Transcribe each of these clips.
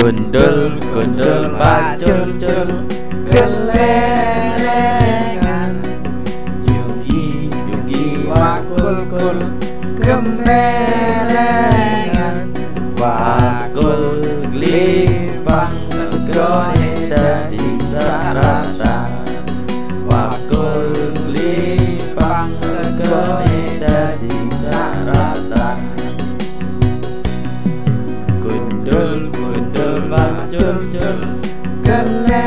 Gundul gundul pacul cul Kelengan Yugi Yugi wakul kul. Kemelengan Wakul glipang segone dadi saratan. Wakul glipang Gundul gundul pacul cul Kelengan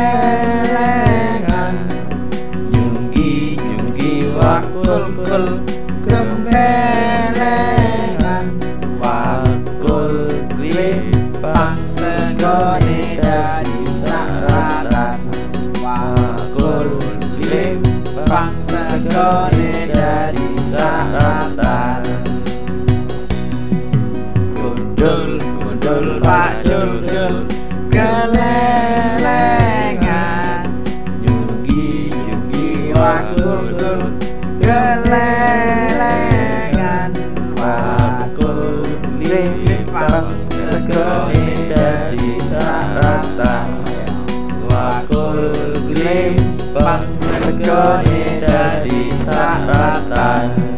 Nyunggi nyunggi wakul kul Kemelengan Wakul glipang segone dadi saratan. Wakul glipang segone dadi saratan. Gundul gundul pacul cul Kelengan Nyunggi nyunggi wakul kul Kelengan Wakul glipang segone dadi saratan Wakul glipang segone dadi saratan